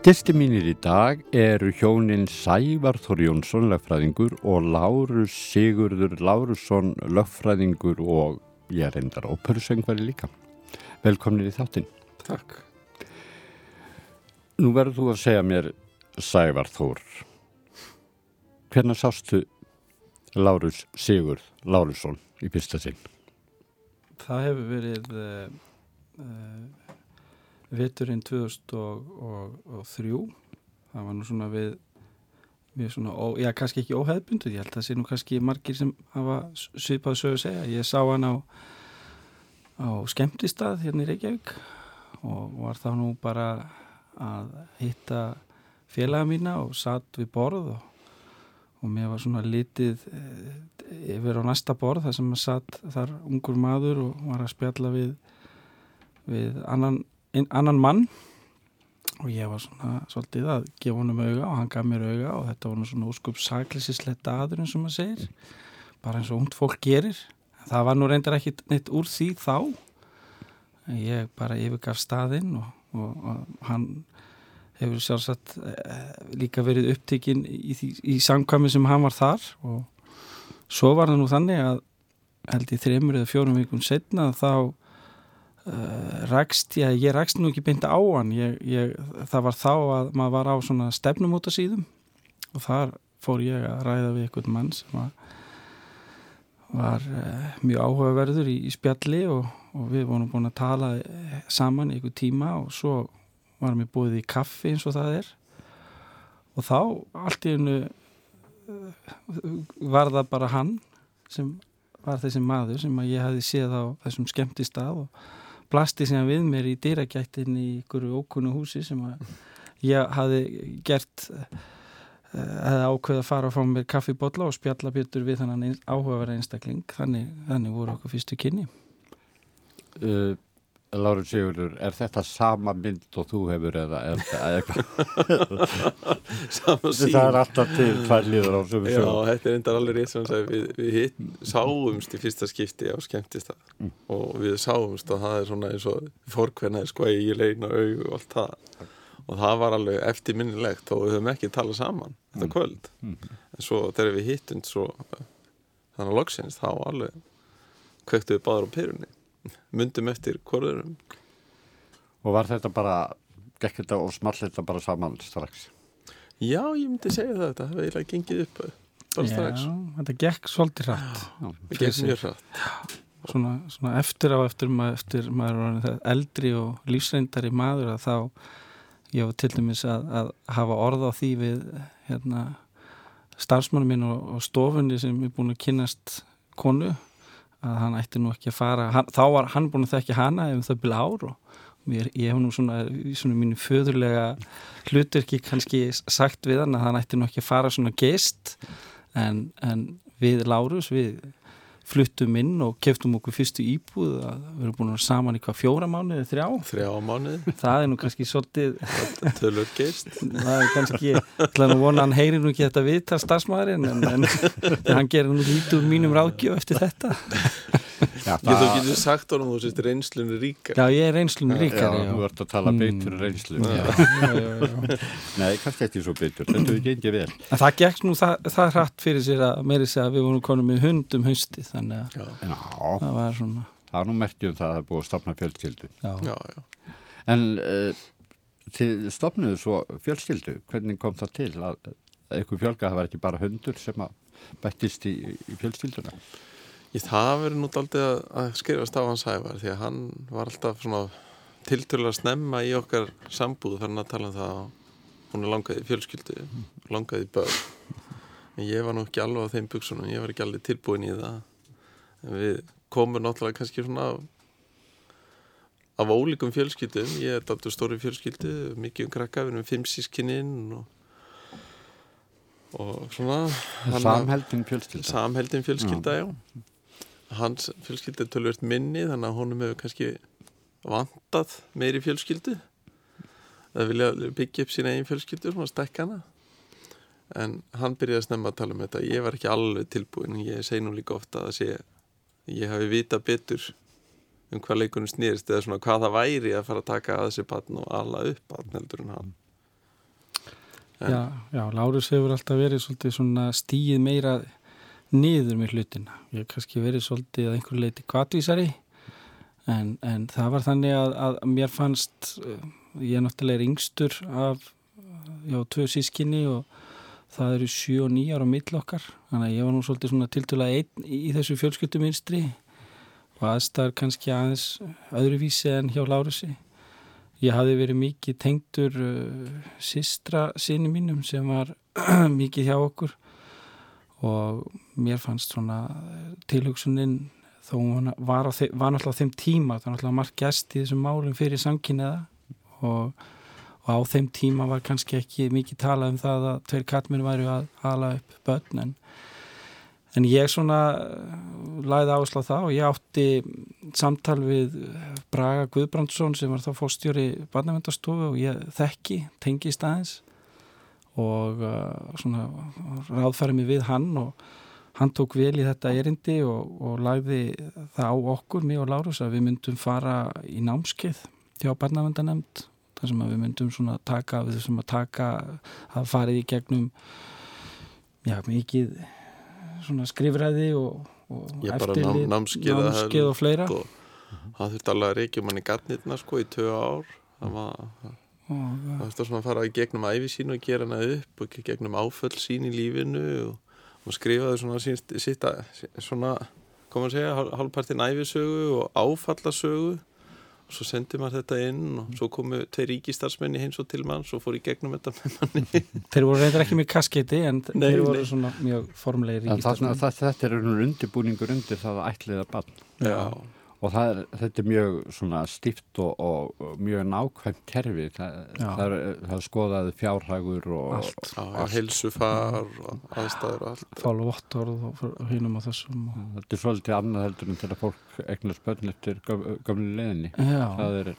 Gisti mínir í dag eru hjónin Sævar Þór Jónsson, lögfræðingur og Lárus Sigurður Lárusson, lögfræðingur og ég reyndar óperusöngvari líka. Velkomin í þáttinn. Takk. Nú verður þú að segja mér, Sævar Þór, hvernig sástu Lárus Sigurð Lárusson í fyrsta sinn? Það hefur verið uh, uh, veturinn 2003 það var nú svona við, við svona, ó, já kannski ekki óheðbundu ég held að það sé nú kannski margir sem hafa svipað sögu segja, ég sá hann á á skemmtistað hérna í Reykjavík og var þá nú bara að hitta félaga mína og satt við borð og og mér var svona litið eh, yfir á næsta borð þar sem maður satt þar ungur maður og var að spjalla við, við annan, annan mann og ég var svona svolítið að gefa honum auga og hann gaf mér auga og þetta var svona óskup saklisislegt aður eins og maður segir bara eins og ungt fólk gerir. Það var nú reyndar ekki neitt úr því þá. Ég bara yfirgaf staðinn og, og, og hann hefur sjálfsagt eh, líka verið upptikinn í, í, samkvæmi sem hann var þar. Og svo var það nú þannig að held ég þreymur eða fjórum vikun setna þá rækst ég, ég rækst nú ekki beint á hann. Ég, ég, það var þá að maður var á svona stefnumóta síðum og þar fór ég að ræða við einhvern mann sem var, var uh, mjög áhugaverður í, í spjalli og, og við vorum búin að tala saman í einhver tíma og svo var mér búið í kaffi eins og það er. Og þá allt í hennu eh, var það bara hann sem var þessi maður sem ég hafi séð á þessum skemmtistað og blasti sem við mér í dýragættin í ykkur ókunnu húsi sem ég hafi gert eða eh, ákveð að fara að fá mér kaffibotla og spjalla bjötur við þannig áhugaverða einstakling. Þannig, þannig voru okkur fyrstu kynni. Uh, Láru Sigurður, er þetta sama mynd og þú hefur eða eitthvað? Það er alltaf til tvær líður á við sjöum. Já, þetta er endar alveg rétt sem að. Við, við hitt, sáumst í fyrsta skipti á skemmtist mm. og við sáumst og það er svona eins og fórkvennaði sko í leina aug og allt það. Og það var alveg eftirminnilegt og við höfum ekki talað saman mm. þetta kvöld. Mm. En svo þegar við hittum svo þannig að loksins þá alveg kvektuðu báður á perunni myndum eftir hvorðurum Og var þetta bara gekk þetta og small þetta bara saman strax? Já, ég myndi segja það þetta hefði eiginlega gengið upp bara Já, strax. þetta gekk svolítið rætt Það gekk mjög rætt svona, svona eftir á eftir maður, eftir maður eldri og lífsreindari maður að þá ég var til dæmis að, að hafa orð á því við hérna, starfsmannum minn og, og stofunni sem er búin að kynast konu að hann ætti nú ekki að fara hann, þá var hann búin að þekka hana ef það byrja ár og mér, ég hef nú svona í svona mínu föðurlega hluturki kannski sagt við hann að hann ætti nú ekki að fara svona geist en, en við Lárus við fluttum inn og keftum okkur fyrstu íbúð að við erum búin að saman í hvað fjóra mánuði, þrjá? Þrjá mánuði. Það er nú kannski svolítið... Tölur geist. Það er kannski, hljóðan að vona hann heyrir nú ekki þetta viðtal starfsmæðurinn en, en, hann gerir nú lítið úr mínum ráðgjöf eftir þetta. Já, það... Þú getur sagt honum þú sést reynslunni ríkar. Já, ég er reynslunni ríkar. Já, já. þú ert að tala beitur mm. reynslunni. Nei, kannski ekki svo beitur. Þetta er ekki vel. En það gekk nú það, það hratt fyrir sér að meiri segja að við vorum konum með hundum haustið þannig að það var svona það er nú merkjum það að það er búið að stopna fjölskyldu já. Já, en uh, til stopnuðu svo fjölskyldu hvernig kom það til að eitthvað fjölga það var ekki bara hundur sem að bættist í, í fjölskylduna Ég það verið nút aldrei að, að skrifast á hans hævar því að hann var alltaf svona tilturlega snemma í okkar sambúð þannig að tala um það að hún er langaði fjölskyldu langaði börn. En ég var nú ekki alveg á þeim buksunum ég var ekki alveg tilbúin í það. En við komum náttúrulega kannski svona af, af ólíkum fjölskyldum. Ég er alltaf stóri fjölskyldu mikið um krakka, við erum fimm sískininn og, og svona. Samheldin fjölskylda. Samheldin fjölskylda, já, já. Hans fjölskylda er tölvört minni þannig að honum hefur kannski vantað meiri fjölskyldu. Það vilja byggja upp sína einn fjölskyldur og stekka hana. En hann byrjaði að snemma að tala um þetta. Ég var ekki alveg tilbúin ég segi nú líka ofta að sé, ég hafi vita betur um hvað leikunum snýrst eða svona hvað það væri að fara að taka að þessi patn og alla upp patn heldur en hann. En- Já, já, Lárus hefur alltaf verið svolítið svona stíið meira niður með hlutina. Ég hef kannski verið svolítið að einhverju leiti kvatvísari en, en það var þannig að, að mér fannst, uh, ég er náttúrulega yngstur af, já, tvö sískinni og það eru sjö og nýjar á mill okkar. Þannig að ég var nú svolítið svona tiltölulega einn í þessu fjölskylduminstri og aðstæður kannski aðeins öðruvísi en hjá Lárusi. Ég hafði verið mikið tengdur uh, sistra sinni mínum sem var mikið hjá okkur og mér fannst svona tilhugsunin þó hún var, þe- var náttúrulega á þeim tíma það var náttúrulega margt gæst í þessum málum fyrir samkynniða og og á þeim tíma var kannski ekki mikið talað um það að tveir kattminn væri að hala upp börn en, en ég svona eh, lagði áherslu á það og ég átti samtal við Braga Guðbrandsson sem var þá fórstjóri barnavendastofu og ég þekki tengist aðeins og uh, svona ráðfæri mig við hann og hann tók vel í þetta erindi og, og lagði það á okkur, mig og Lárus að við myndum fara í námskeið hjá barnavendanemnd þar sem við myndum svona taka við þessum að taka að farið í gegnum já, mikið svona skrifræði og, og Ég bara eftirlit, nám- námskeið að námskeið og fleira. og það þurfti alveg að reykja manni gatnirna sko í tvö ár. Það var, og, það þurfti svona að fara í gegnum æfi sín og gera hana upp og í gegnum áföll sín í lífinu og, og skrifaði svona sín, sitt að, svona, koma að segja hálfpartin æfisögu og áfallasögu. Og svo sendi maður þetta inn og svo komu tveir ríkistarsmenni hins og til manns og fór í gegnum þetta með manni. Þeir voru reyndar ekki með kaskeiti en Nei, þeir voru nei. svona mjög ríkistarfsmenn. það, þetta er einhvern undirbúningur undir það að ætliða barn. Já, og það er, þetta er mjög svona stíft og, og, mjög nákvæmt kerfi. Það, það, það er skoðaði fjárhagur og Allt. heilsufar og aðstæður og allt. Fálu vottorð og hinum og þessum og... þetta er svolítið annað heldur en til að fólk eignast börn eftir gömlu leðinni það er,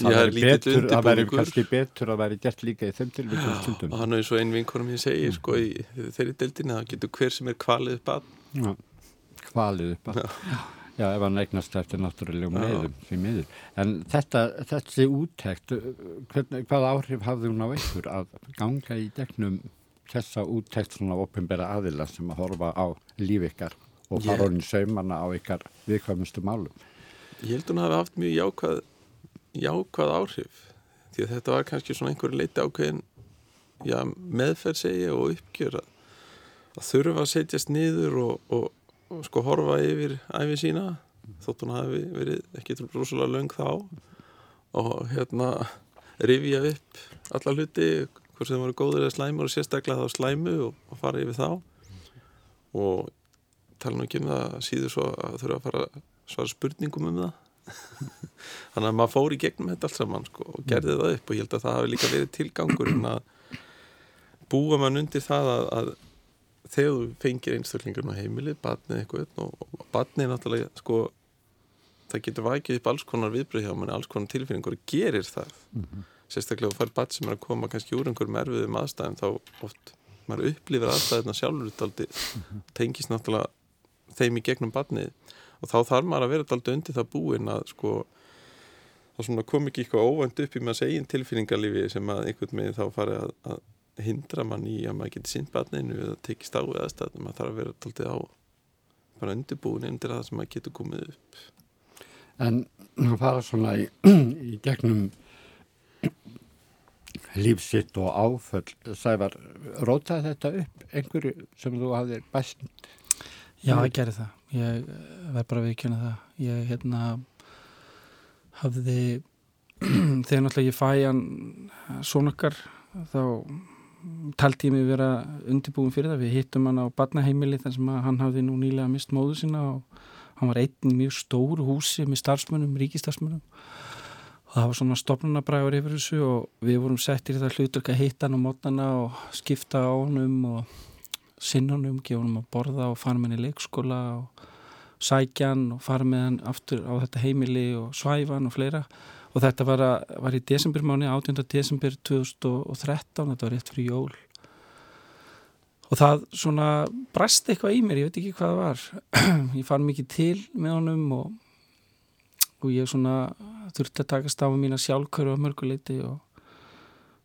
það er betur það væri undirbúningur. kannski betur að væri gert líka í þeim tilvíkum stundum. og hann er eins og ein vinkonum ég segir sko í þeirri deildinni það getur hver sem er kvalið upp að. Kvalið upp að Já, ef hann eignast eftir náttúrulegum leiðum því miður. En þetta, þessi úttekt, hvern, hvað áhrif hafði hún á ykkur að ganga í gegnum þessa úttekt svona opinbera aðila sem að horfa á líf ykkar og fara honum saumana á ykkar viðkvæmustu málum? ég held hún hafi haft mjög jákvæð jákvæð áhrif því að þetta var kannski svona einhverju leiti ákveðin meðferð segja og uppgjör að, að þurfa að setjast niður og, og sko horfa yfir æfi sína þótt hún hafi verið ekki rosalega löng þá. Og hérna rifja upp alla hluti hvort sem voru góður eða slæmur og sérstaklega þá slæmu og, og fara yfir þá. Og tala nú ekki um það síður svo að þurfa að fara að svara spurningum um það. Þannig að maður fór í gegnum þetta allt saman sko, og gerði það upp. Og ég held að það hafi líka verið tilgangurinn að búa mann undir það að, að þegar þú fengir einstaklingur á heimilið, batnið eitthvað og, batnið náttúrulega sko það getur vakið upp alls konar viðbröð hjá manni, alls konar tilfinningur gerir það. Sérstaklega þú fær bat sem er að koma kannski úr einhverjum erfiðum aðstæðum þá oft maður upplifir aðstæðina sjálfur daldi, tengist náttúrulega þeim í gegnum batnið og þá þarf maður að vera daldi undir það búin að sko þá kom ekki eitthvað óvænt upp í maður eigin tilfinningarlífi sem að einhvern veginn þá fari að, að hindra mann í að maður geti sinnt batninu eða tekist á við aðstæðum maður þarf að vera daldi á bara undirbúin undir það sem maður getur komið upp En að fara svona í, í gegnum lífsitt og áföll, Sævar, rótaði þetta upp einhverju sem þú hafðir bæst? Já, ég gerði það. Ég eh, verð bara viðkjöna það. Ég hérna hafði þegar náttúrulega ég fæ hann sonokkar þá taldi ég mig vera undirbúin fyrir það. Við hittum hann á barnaheimili þar sem hann hafði nú nýlega mist móðu sína og hann var einn í mjög stóru húsi með starfsmönnum, ríkistarfsmönnum og það var svona stopnunabræður yfir þessu og við vorum settir í það hlutur að hitta hann á mótnana og skipta á honum og sinnunum, gefa hann að borða og fara með hann í leikskóla og sækja hann og fara með hann aftur á þetta heimili og svæfa hann og fleira og þetta var, að, var í desembermáni 18. desember 2013 þetta var rétt fyrir jól og það svona brast eitthvað í mér, ég veit ekki hvað það var ég fann mikið til með honum og, og ég svona þurfti að taka stafu mína sjálfkörðu á mörguleiti og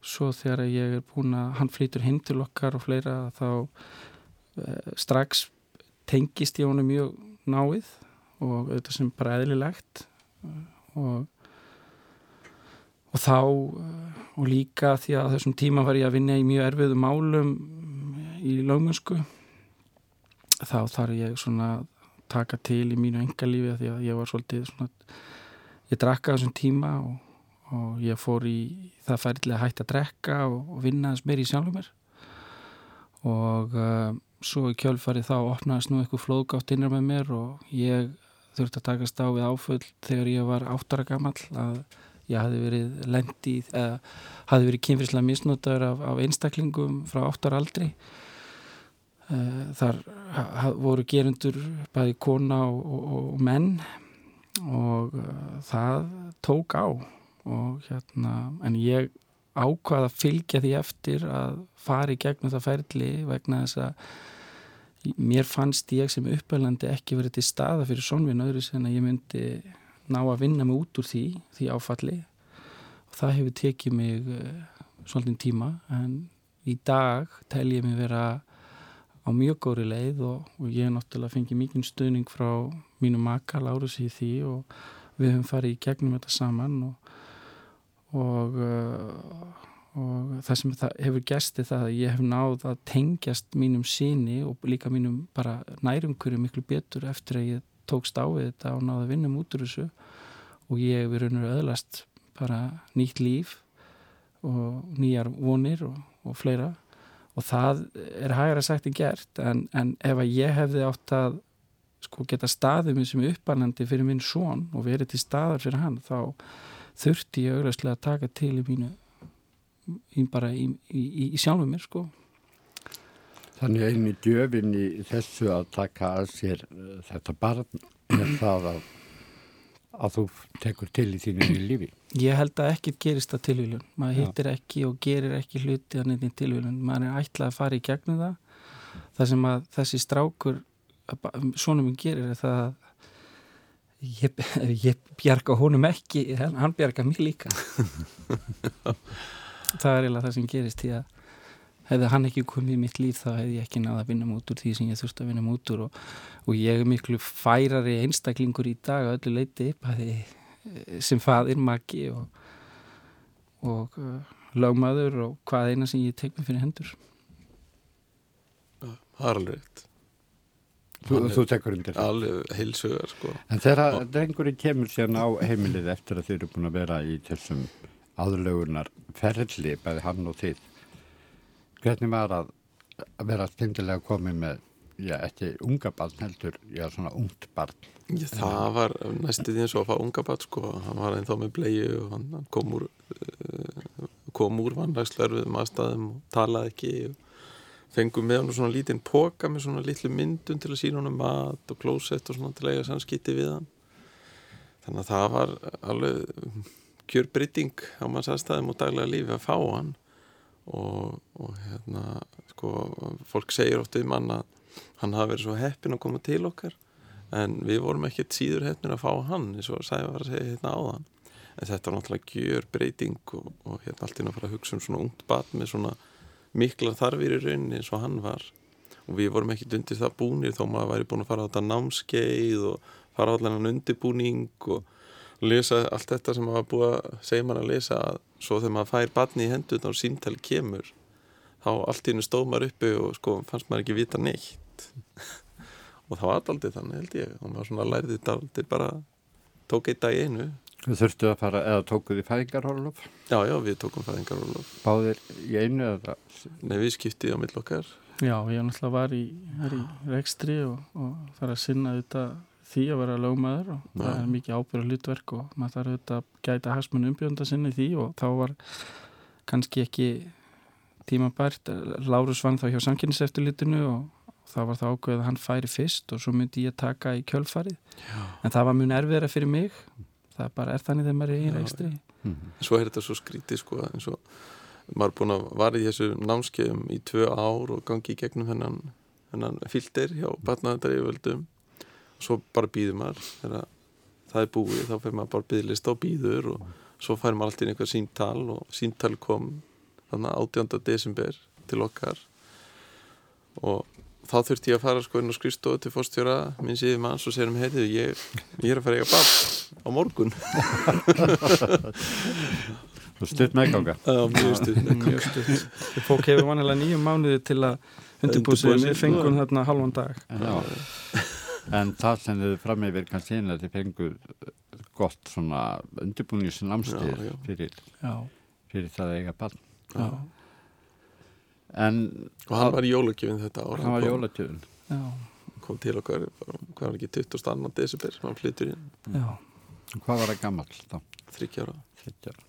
svo þegar ég er búin að hann flytur hinn til okkar og fleira þá uh, strax tengist ég honum mjög náið og auðvitað sem bara eðlilegt og og þá og líka því að þessum tíma var ég að vinna í mjög erfiðu málum í lögmunnsku þá þarf ég svona taka til í mínu engalífi því að ég var svolítið svona ég drakka þessum tíma og, og ég fór í það færðilega hægt að drekka og, og vinna þess meir í sjálfum mér. Og uh, svo í kjölfari þá opnaðist nú eitthvað flóðgátt innar með mér og ég þurfti að takast á við áföll þegar ég var áttara gammal að ég hafi verið lendið eða hafi verið kynfyrslega misnótaður af, af einstaklingum frá áttara aldri. Eh, þar voru gerundur bæði kona og, og, og menn og uh, það tók á og hérna en ég ákvaða að fylgja því eftir að fara í gegnum það ferli vegna þess að mér fannst ég sem uppælandi ekki verið til staða fyrir sonvinn öðru sem að ég myndi ná að vinna mig út úr því, því áfalli. Og það hefur tekið mig uh, svolítið tíma en í dag tel ég mig vera á mjög góri leið og, og ég er náttúrulega fengið mikið stuðning frá mínu maka, Lárus í því og við höfum farið í gegnum þetta saman og, og, uh, og það sem það hefur gæsti það að ég hef náð að tengjast mínum síni og líka mínum bara nærumkörju miklu betur eftir að ég tókst á við þetta og náði að vinna út úr þessu. Og ég hef verið öðlast bara nýtt líf og nýjar vonir og fleira. Og það er hægara sagt en gert. En, en ef að ég hefði átt að sko, geta staðið mér sem uppannandi fyrir minn són og verið til staðar fyrir hann þá þurfti ég auðvitað að taka til í mínu í, í, í, í sjálfum mér sko Þannig einu djöfin í þessu að taka að sér uh, þetta barn er það að að þú tekur til í þínu í lífi. Ég held að ekkit gerist að tilvílun maður hittir ekki og gerir ekki hluti að nefnir tilvílun, maður er ætlað að fara í gegnum það. Það sem að þessi strákur svona minn gerir er það ég, ég bjarga honum ekki hann bjarga mér líka. Það er eiginlega það sem gerist því að hefði hann ekki komið í mitt líf þá hefði ég ekki náða að vinna mút úr því sem ég þurfti að vinna mút úr og, og ég er miklu færari einstaklingur í dag að öllu leiti bæði, eh, sem fadir maki og, og uh, lögmaður og hvað eina sem ég tek mig fyrir hendur. Alveg rétt Þú, þú tekur undir það. Alveg heilsugar sko. En þegar drengurinn kemur sérna á heimilið eftir að þið eru búin að vera í þessum aðlögunar ferli bæði hann og þið hvernig var að, vera stindilega komið með, já, ekki unga barn heldur, já, svona ungt barn? Já, það var næstu því eins og að fá unga barn, sko, hann var einn þá með bleiu og hann kom úr, uh, kom úr vannlagslarfum aðstæðum og talaði ekki og fengum með hann svona lítinn póka með svona litlu myndun til að sína hann um mat og klósett og svona til að eiga sannskýtti við hann. Þannig að það var alveg kjör brytting á manns aðstæðum og daglega lífi að fá hann og, og hérna sko, fólk segir oft um hann að hann hafi verið svo heppin að koma til okkar. En við vorum ekkert síður heppin að fá hann eins og sæði var að segja hérna á þann en þetta var náttúrulega gjör breyting og, og hérna allt inn að fara að hugsa um svona ungt bat með svona mikla þarfir í rauninni eins og hann var. Og við vorum ekkert undir það búnir þó maður væri búin að fara á þetta námskeið og fara á allan undirbúning og lesa allt þetta sem maður búið að segja maður að lesa að svo þegar maður fær batni í hendur og símtali kemur. Þá allt í hennu stóð maður uppi og sko fannst maður ekki vita neitt. Og það var aldrei þannig held ég. Og maður svona lærði þetta aldrei bara tók eitt dag í einu. Þú þurftu að fara, eða tókuð í fæðingarhólulof? Já, já, við tókum fæðingarhólulof Báðir í einu eða? Nei, við skiptið á millokkar Já, ég náttúrulega var í, í rekstri og, og þarf að sinna þetta því að vera lögmaður og ja. það er mikið ábyrður hlutverk og maður þarf auðvitað að gæta hasmun umbjönda sinni því og þá var kannski ekki tíma bært Lárus vann þá hjá samkynniseftilitinu og það var þá ákveð að hann færi fyrst og svo myndi ég taka í kjölfarið Já. en það var mjög erfiðra fyrir mig það bara er þannig þegar maður er í reikstri mm -hmm. Svo er þetta svo skrítið sko eins og maður er búin að vara í þessu námskeiðum í tvö ár og gangi í gegnum hennan, hennan filter hjá batnaðandari völdum svo bara býður maður. Þegar það er búið þá fyrir maður bara býðlist á býður og svo fær maður alltaf einhver síntal og síntal kom þannig 18. desember til okkar. Og þá þurfti ég að fara sko inn á skrifstofu til fórstjóra minn síðum manns og segja um heyrðu ég, ég er að fara að eiga bann á morgun. Þú stutt meðganga. Mjög stutt fólk hefur vanilega nýju mánuði til að sig, við fengum þarna halvan dag. Já. En það sem þið fram yfir kannski einu að þið fengu gott svona undirbúningsnámstíð Já, já. fyrir, fyrir það að eiga barn. já, En og hann var í jólagjöfin þetta ára hann var kom, jólatjöfun. já, kom til okkar, bara, hvað var ekki 22. desember hann flyttur inn, já. Hvað var það gammal þá? þryggjára Þriggja ára.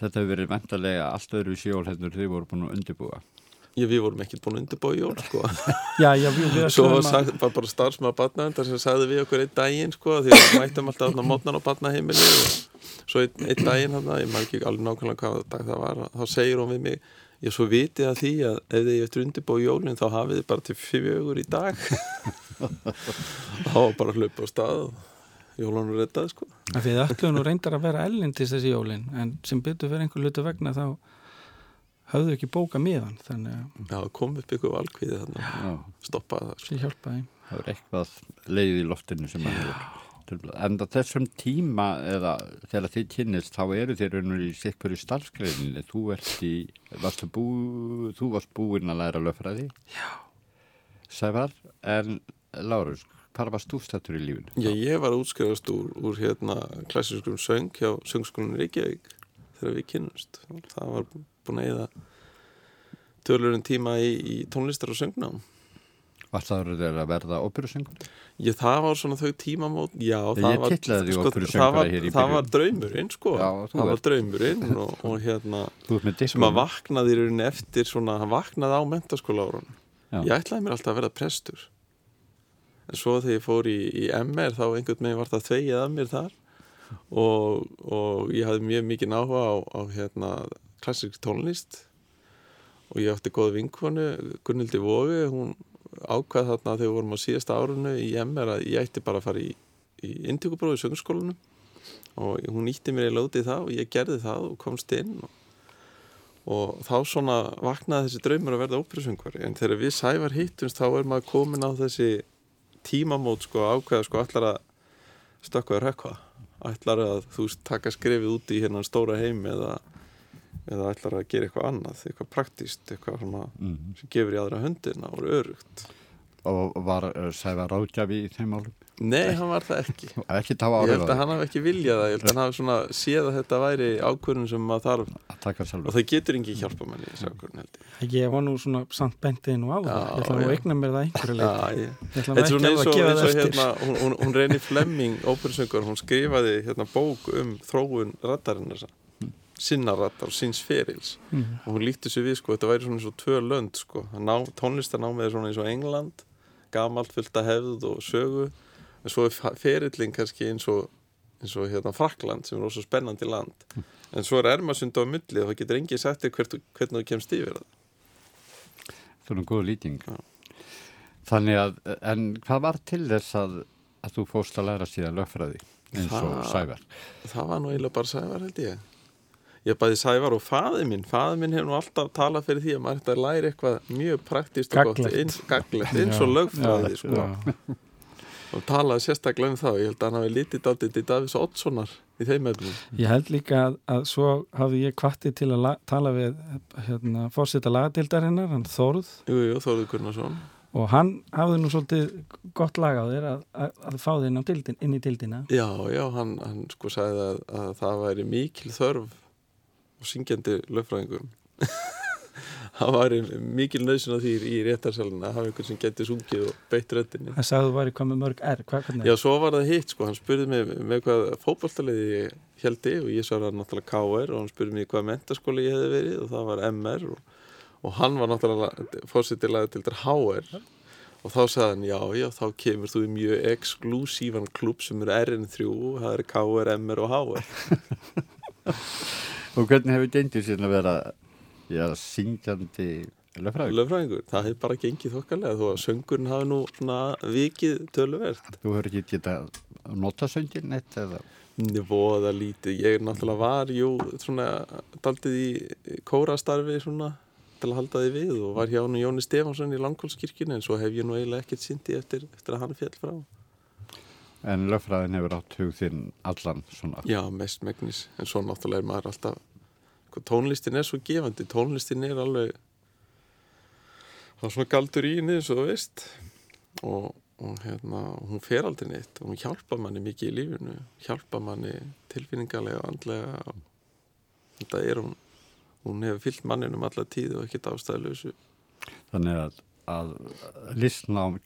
Þetta hefur verið vendarlega allt öðru sjól hefur þið voru búin að undirbúa. Ég, við vorum ekkert búin að undirbúa jól sko. Já, já, Svo var sagt, bara, bara starfsmaður barnaðendar sem sagði við okkur einn daginn sko, því að við mættum alltaf á mótnan á barnaheimili og svo einn, einn daginn hann, ég maður ekki alveg nákvæmlega hvað dag það var þá segir hún við mig, ég svo vitið að því að ef þið eftir undirbúið jólinn þá hafið þið bara til fjögur í dag. Þá var bara að hlaupa á stað og jólunum reddað sko. Við ætlum nú reyndar að vera ellindis þessi jólin en sem byttu fyrir einhver lutu vegna þá höfðu ekki bóka miðan þannig að Já, kom upp ykkur valkvíði þannig Já, stoppaði það sko. það hjálpaði það er eitthvað leið í loftinu sem að. En á þessum tíma eða þegar þið kynnist þá eru þið raunur í sikkur í starfskreininni. Þú ert í, varstu bú, þú varst búinn að læra löffræði. Já. Sævar, en Lárus, hvað varst þú stættur í lífinu? Já, ég var að útskrifast úr, úr hérna klassískum söng hjá söngskólinn Reykjavík þegar við kynnumst. Það var búin að eða tölurinn tíma í, í tónlistar og söngnám. Varst það að verða óperusöngur? Ég, það var svona þau tímamót, já, það var, sko, það var, það var draumurinn, sko. Já, það var draumurinn og, og hérna, að vaknaði í rauninni eftir svona, hann vaknaði á mentaskóla árun. Já. Ég ætlaði mér alltaf að verða prestur. En svo þegar ég fór í, í MR þá einhvern veginn var það þvegið að mér þar og, og ég hafði mjög mikið áhuga á, á hérna, klassísk tónlist. Og ég átti góða vinkonu, Gunnildi Vógi, hún ákvað þarna þegar við vorum á síðasta árunu í MR að ég ætti bara að fara í, í inntökubróð í söngskólanum. Og hún nýtti mér í lótið það og ég gerði það og komst inn. Og, og þá svona vaknaði þessi draumur að verða óperusöngvari. En þegar við sævar hittumst þá er maður komin á þessi tímamót sko ákveða sko allar að stökkvaður hökva ætlar að þú taka skrefið út í hérna stóra heim eða, eða ætlar að gera eitthvað annað eitthvað praktíst, eitthvað svona Mhm. sem gefur í aðra höndina og er örugt Og var uh, Sævar ráðgjafi í þeim álum? Nei, hann var það ekki Ekki tá Ég árið held að hann hafi ekki viljað það, ég held að hann hafi svona séð að þetta væri ákvörðun sem maður þarf að taka og sjálfur. það getur ekki hjálpa manni í þessu ákvörðun held ég ég var nú svona samt bentið nú á það ég ætla nú já. að eigna mér það einhverju leik Já, ég ég ætla nú Þetta er ekki svona að eins og, gefa eins það og eftir hérna, hún, hún, hún reynir Flemming, óperusöngur, hún skrifaði hérna bók um þróun rattarinnar sinna rattar og síns ferils Mhm. og hún líkti sér við sko, þetta væri svona eins og tvö lönd sko, ná, tónlistarnámið er svona eins og England, gamalt fyllt að hefð og sögu, en svo er ferillin kannski eins og eins og hérna Frakland sem er óssvo spennandi land en svo er Ermasund á milli og það getur engið sagt þér hvernig þú kemst yfir það nú góð lýting. Já. Þannig að, en hvað var til þess að, að þú fóst að læra síðan lögfræði eins og Það- Sævar? Það var nú eiginlega bara Sævar held ég Ég bæði Sævar og faði minn Faði minn hefur nú alltaf talað fyrir því að maður ætti að læra eitthvað mjög praktist og gott eins, gaglegt, eins og lögfræði sko. og talaði sérstaklega um það ég held að hann hafi litið daldið til Davís Oddssonar í þeim efnum. Ég held líka að, að svo hafði ég kvatti til að la, tala við hérna, fórseta lagadildarinnar, hann Þórð. Jú, jú, Þóruð Gunnarsson. Og hann hafði nú svolítið gott lag á þér að, að, að fá þinn inn í dildina. Já, já, hann, hann sko sagði að, að það væri mikil þörf og syngjandi lögfræðingum. Það væri mikil nöðsyn á því í réttarsalina að hafa einhvern sem geti sungið og beitt röddinni. Það sagði þú væri með mörg R, hvað hvernig? Já, svo var það hitt, sko, hann spurði mig með hvað fótballtaliði ég heldi og ég svaraði náttúrulega KR og hann spurði mig hvað mentaskóli ég hefði verið og það var MR og, og hann var náttúrulega fórsetilaði til þér HR og þá sagði hann, já, já, þá kemur þú í mjög exklusívan klubb sem er RN3 og það er KR, MR og HR Og hvernig hefur gengið síðan að vera já, syngjandi lögfræði? Löfræðingur, það hefði bara gengið þokkalega þó að söngurinn hafi nú svona vikið töluvert. Þú hefur ekki getað nota söngin eitt eða? Voða lítið, ég náttúrulega var jú svona daldið í kórastarfi svona til að halda því við og var hjá nú Jóni Stefánsson í Langholmskirkjunni en svo hef ég nú eiginlega ekkert syndi eftir, eftir að hann fjall frá. En lögfræðin hefur átt hug þinn allan svona? Já, mest megnis, en svo náttúrulega er maður alltaf tónlistin er svo gefandi. Tónlistin er alveg það er svona galdur í henni eins og þú veist. Og og hérna, hún fer aldrei neitt. Og hún hjálpa manni mikið í lífinu. Hjálpa manni tilfinningarlega og andlega. Þetta er hún. Hún hefur fyllt manninum alla tíð og ekkert ástæðilösu Þannig að, að listnám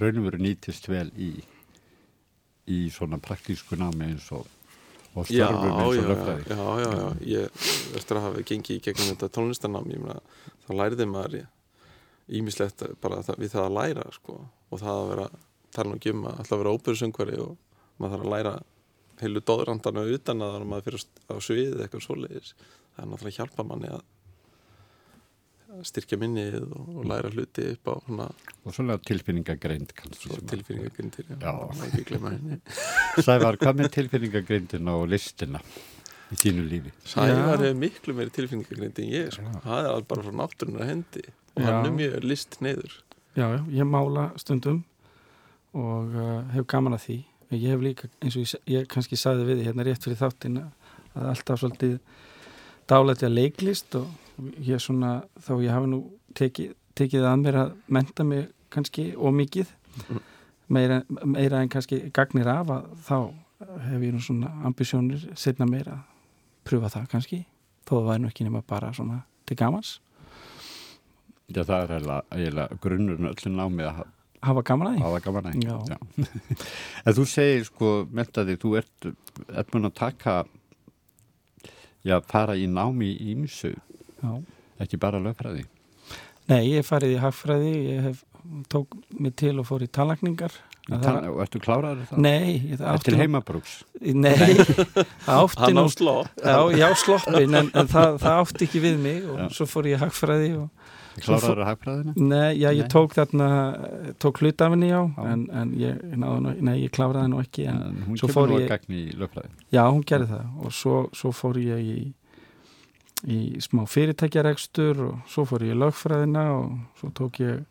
raunum veru nýtist vel í í svona praktísku námi eins og, og störfum eins og lögfræði Já, já, já, ég eftir að hafa gengið í gegnum þetta tónlistanám ég meina, þá læriði maður ímislegt bara það, við það að læra sko. Og það að vera, tala um að alltaf vera óperusöngvari og maður þarf að læra heilu dóðrandana utan að maður fyrir á svið eitthvað svoleiðis. Það er náttúrulega að hjálpa manni að styrkja minnið og, og læra hluti upp á hana og svona tilfinningagreind tilfinningagreyndir, já, já. ekki glemma henni Sævar, hvað með tilfinningagreindin og listina í þínu lífi? Sævar hefur miklu meiri tilfinningagreind en ég, sko. það er bara frá náttúrunar hendi og já. hann er mjög list neyður Já, já, ég mála stundum og uh, hef gaman að því ég hef líka, eins og ég, ég kannski sagði við hérna rétt fyrir þáttin að alltaf svolítið dálæti að leiklist og ég svona þá ég hafi nú tekið, tekið að mér að menta mig kannski ómikið meira, meira en kannski gagnir af að þá hef ég nú svona ambisjónir setna meira að pröfa það kannski þó það væri nú ekki nema bara svona til gamans Já, það er eiginlega grunnurinn öllin á mig að hafa gaman að því. Hafa gaman að því, já. já. en þú segir sko, meldaði, þú ert, ert búin að taka, já, fara í námi í Ímsu, ekki bara lögfræði. Nei, ég farið í hagfræði, ég hef tók mig til og fór í talakningar. Og ertu kláraður það? Nei. Eftir heimabrúks? Nei, það átti nú. Hann á slopp. Já, já sloppin, en, en það, það átti ekki við mig og já. svo fór ég í hagfræði og Kláraður að hagfræðina? Nei, já, ég nei. tók þarna, tók hlutafinni á, já. en, en ég, náðu, nei, ég kláraði nú ekki. En, en hún kemur nú að gagni í lögfræði? Já, hún gerði það og svo, svo fór ég í, í smá fyrirtækjaregstur og svo fór ég í lögfræðina og svo tók ég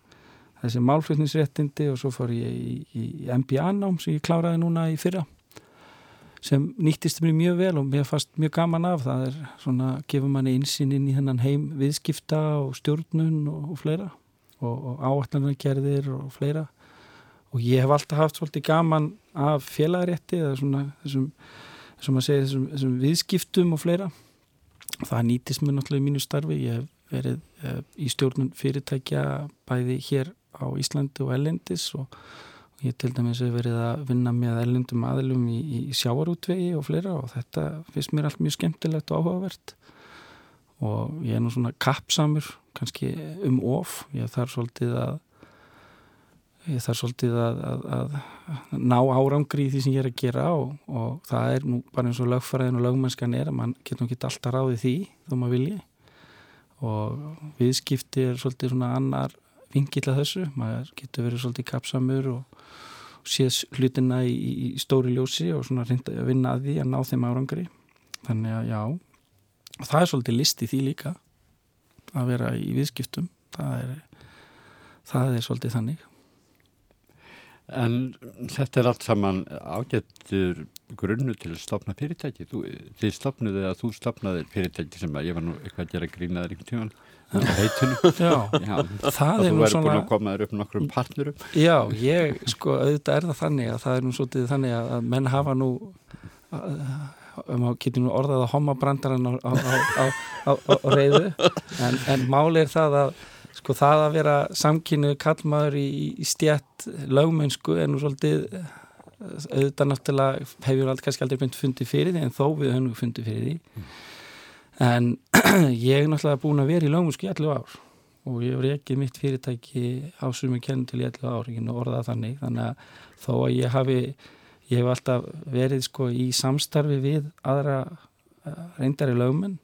þessi málflutningsréttindi og svo fór ég í, í MBA-nám sem ég kláraði núna í fyrra sem nýttist mér mjög vel og mér fannst mjög gaman af. Það er svona, gefur manni insinn inn í hennan heim viðskipta og stjórnun og, og fleira og, og áallanargerðir og fleira. Og ég hef alltaf haft svolítið gaman af félagrétti eða svona þessum, þessum, segja, þessum, þessum viðskiptum og fleira það nýttist mér náttúrulega í mínu starfi. Ég hef verið uh, í stjórnun fyrirtækja bæði hér á Íslandi og Ellendis og Ég til dæmis hef verið að vinna með ellendum aðlum í, í sjáarútvegi og fleira og þetta finnst mér allt mjög skemmtilegt og áhugavert. Og ég er nú svona kappsamur kannski um of. Ég þarf svolítið að ég þarf svolítið að, að, að ná árangri í því sem ég er að gera og, og það er nú bara eins og lögfæraðin og lögmennskan er að mann getur ekki alltaf ráðið því þó maður vilji. Og viðskipti er svolítið svona annar vingill að þessu, maður getur verið svolítið kapsamur og séð hlutina í, í stóri ljósi og svona reynda að vinna að því að ná þeim árangri. Þannig að já og það er svolítið list í því líka að vera í viðskiptum. Það er, það er svolítið þannig En þetta er allt saman ágættur grunnu til að stopna fyrirtæki. Þú, þið stopnuðu að þú stopnaði fyrirtæki sem að ég var nú eitthvað að gera grínaður einhvern tíman já, já, það er nú svona Þú væri búin að koma þér upp nokkrum partnerum. Já, ég, sko, auðvitað er það þannig að það er nú svolítið þannig að menn hafa nú maður getur nú orðað að homma brandarann á, á, á, á reyðu en, en máli er það að sko það að vera samkynnu kallmaður í, í stjætt lögmennsku er nú svolítið auðvitað náttúrulega hefur alltaf kannski aldrei byrjnt fundið fyrir því en þó við höfum fundið fyrir því. Mm. En ég er náttúrulega búin að vera í lögumsku í 11 ár og ég hef ekki mitt fyrirtæki á sumi kenn til í 11 ár, ekki orðað þannig. Þannig að þó að ég hafi ég hef alltaf verið sko í samstarfi við aðra eh, reyndari lögumenn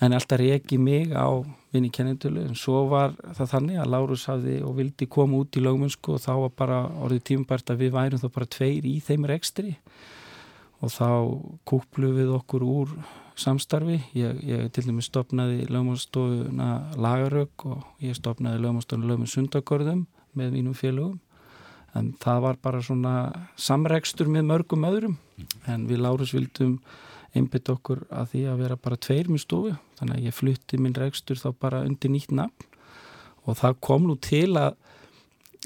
en alltaf reyki mig á vinni kennintölu en svo var það þannig að Lárus hafði og vildi koma út í lögumennsku og þá var bara orðið tímbært að við værum þá bara tveir í þeim rekstri. Og þá kúplu við okkur úr samstarfi. Ég, ég til dæmis stopnaði lögmálstofuna Lagarök og ég stopnaði lögmálstofuna Lögmál Sundagörðum með mínum félögum. En það var bara svona samrekstur með mörgum öðrum. En við Lárus vildum einbytt okkur að því að vera bara tveir með stofu. Þannig að ég flutti minn rekstur þá bara undir nýtt nafn. Og það kom nú til að,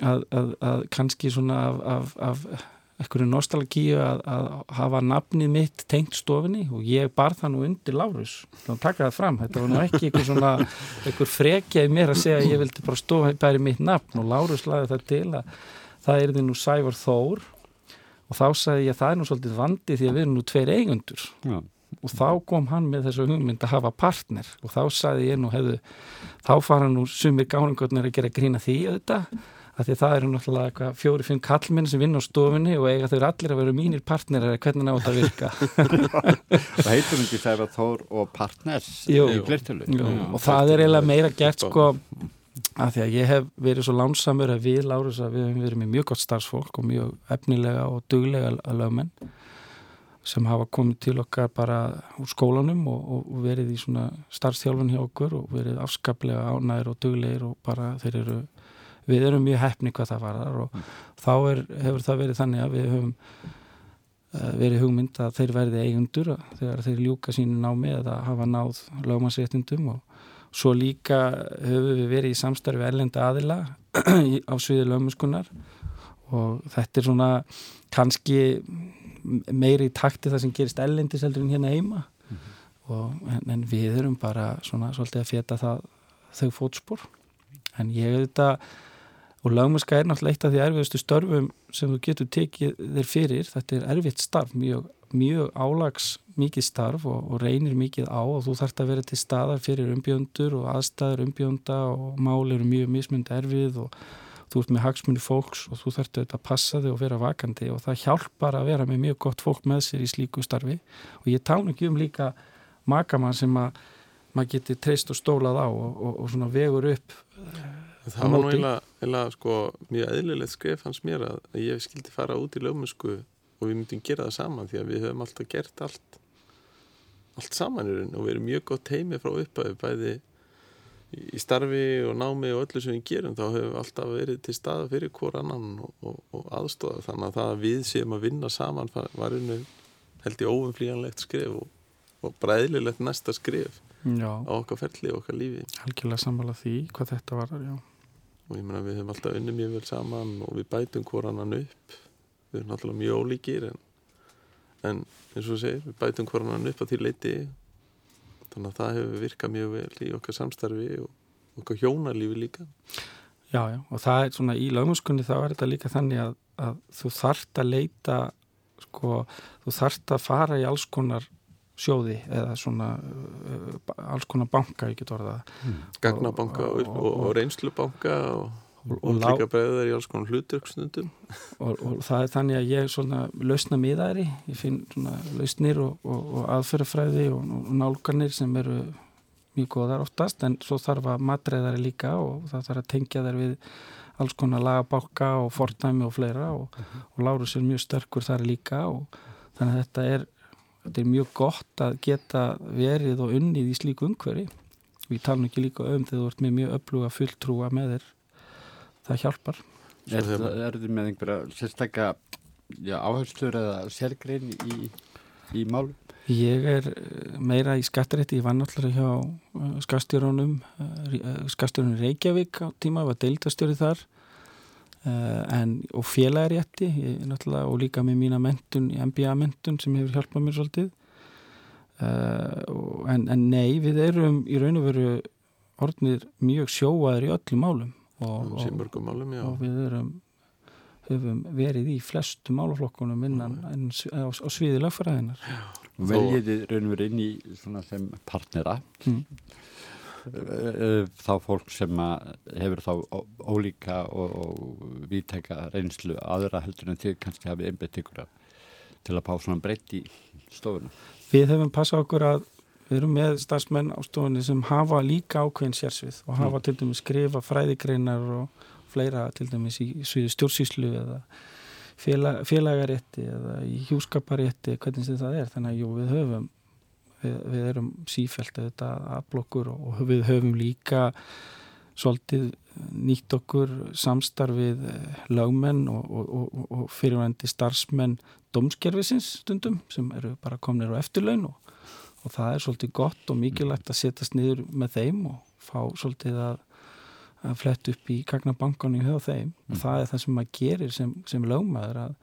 að, að, að kannski svona af, af, af einhverju nostalgíu að, hafa nafnið mitt tengt stofinni og ég bar það nú undir Lárus. Þá taka það fram, þetta var nú ekki einhver svona einhver frekjaði mér að segja að ég vildi bara stofa bæri mitt nafn. Og Lárus laði það til að það er því nú Sævar Þór og þá sagði ég að það er nú svolítið vandi því að við erum nú tveir eigundur Já. og þá kom hann með þessu hugmynd að hafa partner. Og þá sagði ég nú hefðu þá fara nú sumir gáningotnir að gera grína því auðvitað að því það eru náttúrulega fjóri-fimm kallmenn sem vinna á stofunni og eiga þau allir að vera mínir partnerar hvernig nátt að virka? Og heitum ekki Sæfa Þór og partners? Jú, flertölu og það er eiginlega meira gert sko að því að ég hef verið svo lánsamur að við Lárus að við hefum verið með mjög gott starfsfólk og mjög efnilega og duglega lögmenn sem hafa komið til okkar bara úr skólanum og, og verið í svona starfstjálfun hjá okkur og verið afskaplega ánæður og duglegir og bara þeir eru við erum mjög hefni hvað það varðar og mm. þá er, hefur það verið þannig að við höfum uh, verið hugmynd að þeir verði eigundur þegar þeir ljúka sínu námi eða hafa náð lögmannsréttindum og svo líka höfum við verið í samstarfi ellenda aðila á sviði lögmannskunnar og þetta er svona kannski meiri í takti það sem gerist ellendis heldur en hérna heima. Mm -hmm. og, en, en við erum bara svona svolítið að fjeta það þau fótspor. En ég auðvitað og lagmennska er náttúrulega eitt af því erfiðustu störfum sem þú getur tekið þér fyrir. Þetta er erfiðt starf, mjög, mjög álags mikið starf og, og reynir mikið á og þú þarfst að vera til staðar fyrir umbjöndur og aðstæður umbjönda og mál eru mjög mismund erfið og þú ert með hagsmunni fólks og þú þarfst að passa þig og vera vakandi og það hjálpar að vera með mjög gott fólk með sér í slíku starfi. Og ég tánu ekki um líka makamann sem að maður geti treyst og stólað á og, og, og svona vegur upp Það var nú eiginlega sko, mjög eðlilegt skref hans mér að ég skildi fara út í lögmusku og við myndum gera það saman því að við höfum alltaf gert allt allt saman í raun og við erum mjög gott heimi frá upphæðu bæði í starfi og námi og öllu sem við gerum þá höfum við alltaf verið til staða fyrir hver annan og, og, og aðstofa þannig að það að við séum að vinna saman var einu held í óumflíjanlegt skref og, og bara eðlilegt næsta skref já. á okkar ferli og okkar lífi. Algjörlega samvala því hvað þetta var, já. Og ég menna við höfum alltaf unni mjög vel saman og við bætum hvoranan upp við erum alltaf mjög ólíkir en, en eins og segir við bætum hvoranan upp á því leiti þannig að það hefur virkað mjög vel í okkar samstarfi og okkar hjónalífi líka. Já, já, og það er svona í lögmuskunni þá er þetta líka þannig að, að þú þart að leita sko, þú þart að fara í alls konar sjóði eða svona uh, alls konar banka, ég get orða mm. Gagnabanka og, og, og, og reynslubanka og líka bregðar í alls konar hluturksnundum og það er þannig að ég svona lausna miðæri, ég finn svona lausnir og aðferðafræði og nálganir sem eru mjög góðar oftast, en svo þarf að matreðari líka og það þarf að tengja þær við alls konar lagabáka og fortæmi og fleira og, -huh. og Lárus er mjög sterkur þar líka og þannig að þetta er þetta er mjög gott að geta verið og unnið í slíku umhverfi. Við talum ekki líka um þegar þú ert með mjög öfluga fulltrúa með þér það hjálpar. Er þið með einhverja sérstakka áherslur eða sérgrein í, í málum? Ég er eh, meira í skattarétti, ég var náttúrulega hjá eh, skastjórunum eh, skastjórunum Reykjavík á tíma, var deildastjóri þar. En, og félagarétti. Og líka með mína mentun MBA-mentun sem hefur hjálpað mér svolítið. Uh, en, en nei, við erum í raun og veru orðnir mjög sjóaður í öllum málum og, og, málum, og við erum höfum verið í flestu málaflokkunum innan mm. á, á sviði lögfræðinar Veljið raun og veru inn í sem partnera? Mm. Þá fólk sem hefur þá ólíka og, og viðtæka reynslu aðra heldur en þið kannski hafið einbætt ykkur til að pá svona breytt í stofuna. Við hefum passað okkur að við erum með starfsmenn á stofunni sem hafa líka ákveðin sérsvið og hafa mm. til dæmis skrifa fræðigreinar og fleira til dæmis í stjórnsýslu eða félag, félagarétti eða í hjúskaparétti hvernig það er, þannig að jú, við höfum við, við erum sífælt þetta að blokkur og við höfum líka svolítið nýtt okkur samstarfið lögmenn og, og, og, og fyrirvændi starfsmenn domskerfisins stundum sem eru bara komnir á eftirlaun og það er svolítið gott og mikilvægt að setjast niður með þeim og fá svolítið að að flett upp í gagnabankan í höf þeim mm. og það er það sem maður gerir sem, sem lögmaður að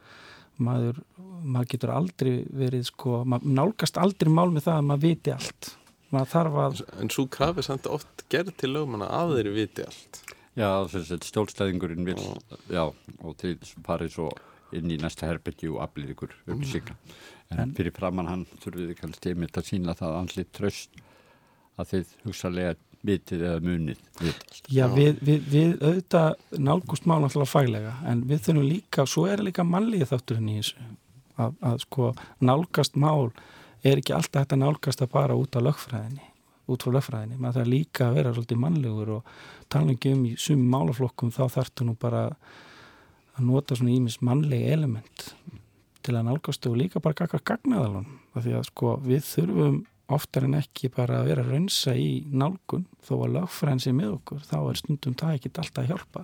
maður, maður getur aldrei verið sko, maður nálgast aldrei mál með það að maður viti allt maður þarf að En svo krafið samt oft gerð til lögmanna að þeirri viti allt Já, þess að stjólstæðingurinn vil og. já, og til farið svo inn í næsta herbyggji og aflið ykkur um sig en fyrir framann hann þurfið kannski einmitt að sína það andlið tröst að þið hugsalega vitið eða munið vitast. Já, við, við, við auðvitað nálgust mál náttúrulega fælega en við þurfum líka, svo er líka mannlið þátturinn í þessu að, að sko nálgast mál er ekki alltaf að nálgast að bara út á lögfræðinni, út frá lögfræðinni. Maður þarf líka að vera svolítið mannlegur og tala ekki um í sumi málaflokkum þá þarftu nú bara að nota svona ímis mannlegi element til að nálgast og líka bara gagga gagnaðalun, af því að sko við þurfum oftar en ekki bara að vera að raunsa í nálgun. Þó að lagfræðin sé með okkur þá er stundum það ekki alltaf að hjálpa.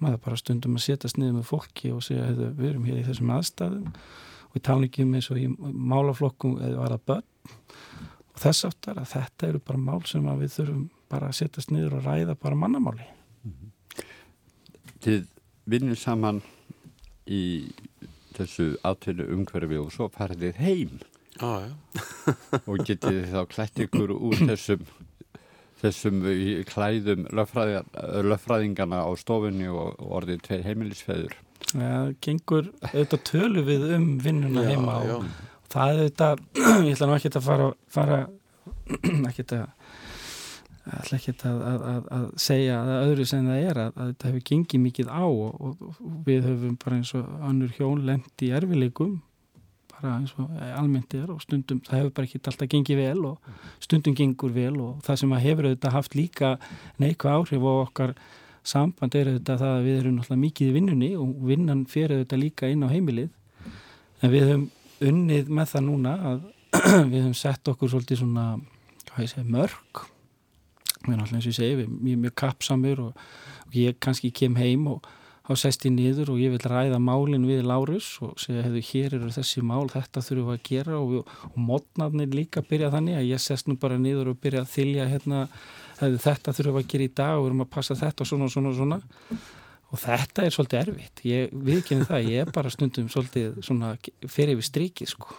Maður bara stundum að setjast niður með fólki og segja að við erum hér í þessum aðstæðum og við tala ekki um eins og í málaflokkum eða var að börn. Og þess aftar að þetta eru bara mál sem við þurfum bara að setjast niður og ræða bara mannamáli. Þið vinnum saman í þessu átölu umhverfi og svo farið heim. Ah, og getið þá klætt ykkur úr þessum þessum klæðum löffræðingana á stofunni og orðið tvei heimilisfeður. Það gengur auðvitað tölu við um vinnuna já, heima og já. það er auðvitað ég ætla nú ekki að fara, fara ekki að ætla ekki að, að, að segja að öðru sem það er að, að þetta hefur gengið mikið á og, og, og við höfum bara eins og annur hjón lemt í erfileikum bara eins og almennt er og stundum það hefur bara ekki alltaf gengið vel og stundum gengur vel og það sem að hefur auðvitað haft líka neikva áhrif á okkar samband er auðvitað það að við erum náttúrulega mikið í vinnunni og vinnan fer auðvitað líka inn á heimilið. En við höfum unnið með það núna að við höfum sett okkur svolítið svona hvað ég segi mörg við erum alltaf eins og ég segi við erum mjög, kapsamur og, og ég kannski kem heim og þá sest ég niður og ég vil ræða málinn við Lárus og segja, hefur, hér eru þessi mál, þetta þurfum við að gera og, og mótnarnir líka byrja þannig að ég sest nú bara niður og byrja að þylja hérna, þetta þurfum við að gera í dag og við erum að passa þetta og svona og svona og svona. Og þetta er svolítið erfitt, ég viðkynni það, ég er bara stundum svolítið svona fyrir við strikið sko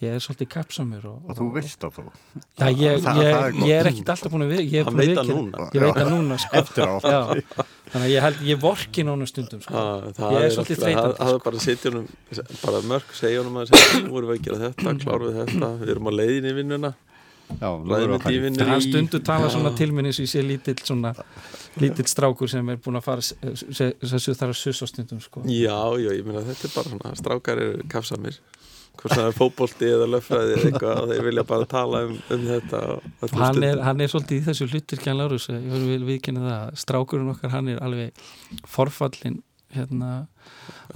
ég er svolítið kapsamur og, og þú veist á þú já, ég, það, ég, það er ég er ekkert alltaf búin að við ég, veit að núna, ég veit að núna sko. þannig að ég held ég vorki núna stundum sko. það ég er svolítið þreytandi það er sko. bara setjunum, bara mörg segjunum að segja, nú erum við að gera þetta kláruð þetta, við erum á leiðin í vinnuna. Það stundu tala svona tilminni sem ég sé lítill svona lítill strákur sem er búin að fara þessu þar að sussa stundum sko. já, já, ég minna þetta er bara svona strákar eru kafsamir hvort það er fókbólti eða löffræði eða eitthvað og þeir vilja bara tala um, um þetta hann er, hann er svolítið í þessu hlutir kjænlega árus, ég vil viðkynna það strákurinn okkar, hann er alveg forfallin hérna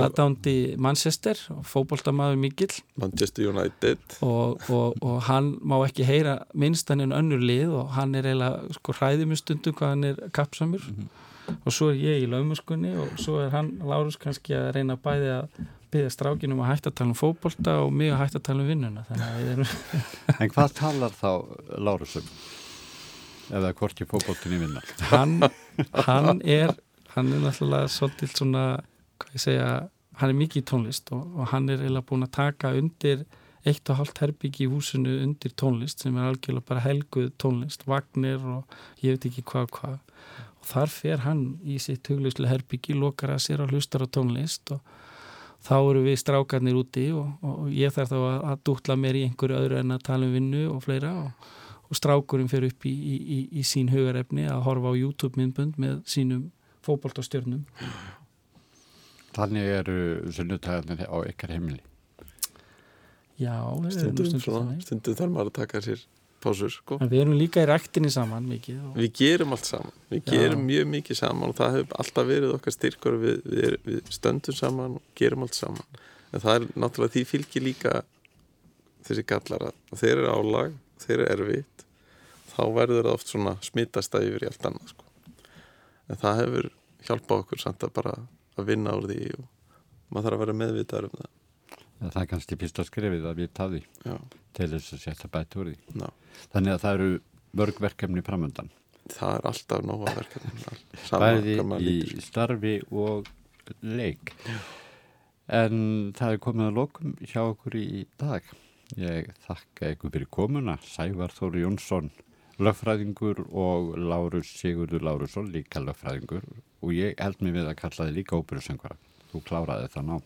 aðdándi Manchester fókbóltamaður mikill Manchester United og, og, og hann má ekki heyra minnst hann en önnur lið og hann er eiginlega sko hræðimustundu hvað hann er kapsamur mm -hmm. og svo er ég í laumuskunni og svo er hann Lárus kannski að reyna bæði að byggja strákinum að hætta að tala um fókbólta og mig að hætta að tala um vinnuna En hvað talar þá Lárusum? Eða hvorki fókbóltin í vinna? Hann, hann er hann er náttúrulega svolítið svona hvað ég segja, hann er mikið í tónlist og, og hann er eiginlega búin að taka undir eitt og hálft herbyggi í húsinu undir tónlist sem er algjörlega bara helguð tónlist, vagnir og ég veit ekki hvað hvað. Og þar fer hann í sitt hugleislega herbyggi, lokar að sér á hlustar á tónlist og þá eru við strákarnir úti og, og ég þarf þá að, að dútla mér í einhverju öðru en að tala um vinnu og fleira og, og strákurinn fer upp í, í, í, í sín hugarefni að horfa á YouTube myndbund með sínum fókbóltastjörnum Þannig eru sunnutagarnir á ykkar heimili Já Stundum, stundum þarf maður að taka sér pásur sko. En við erum líka í ræktinni saman mikið og... við gerum allt saman við Já. gerum mjög mikið saman og það hefur alltaf verið okkar styrkur við, við, við stöndum saman og gerum allt saman en það er náttúrulega því fylgir líka þessi gallar að þeir eru álag þeir eru erfitt þá verður það oft svona smittast að yfir í allt annað sko. en það hefur hjálpað okkur samt að bara að vinna úr því og maður þarf að vera meðvitaður um það Það er kannski fyrsta skrefið að við taði Já, til þess að setja bæti úr því. ná, Þannig að það eru mörg verkefni framöndan. það er alltaf nóga verkefni Bæði í lítur. starfi og leik. En það er komið að lokum hjá okkur í dag. Ég þakka ykkur fyrir komuna. Sævar Þóri Jónsson, lögfræðingur og Lárus Sigurður Lárusson, líka lögfræðingur. Og ég held mig við að kalla þið líka óperusöngvara. Þú kláraði það ná.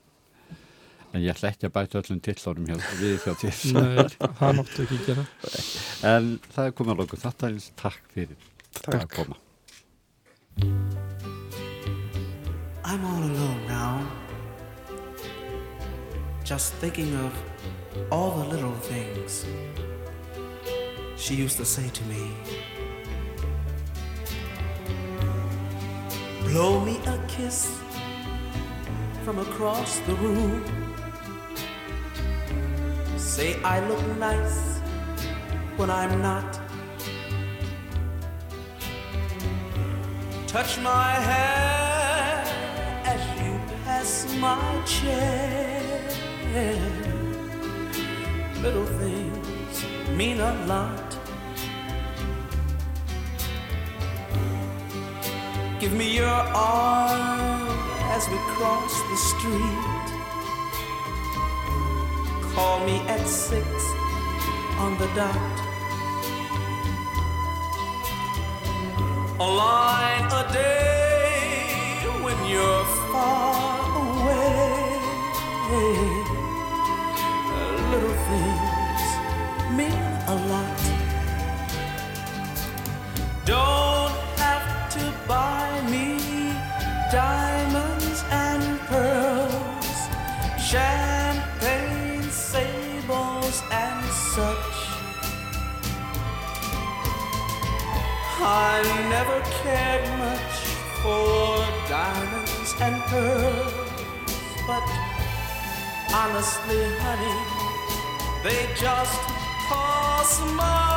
En ég ætla ekki að bæta öllum tillórum hjá, við hjá til. Nei, það máttu ekki gera En það er komið að lokum. Þetta er takk fyrir að koma. I'm all alone now, just thinking of all the little things she used to say to me. Blow me a kiss from across the room. Say I look nice when I'm not. Touch my hair as you pass my chair. Little things mean a lot. Give me your arm as we cross the street. Call me at six on the dot. A line a day when you're far away. Cared much for diamonds and pearls, but honestly, honey, they just cost money.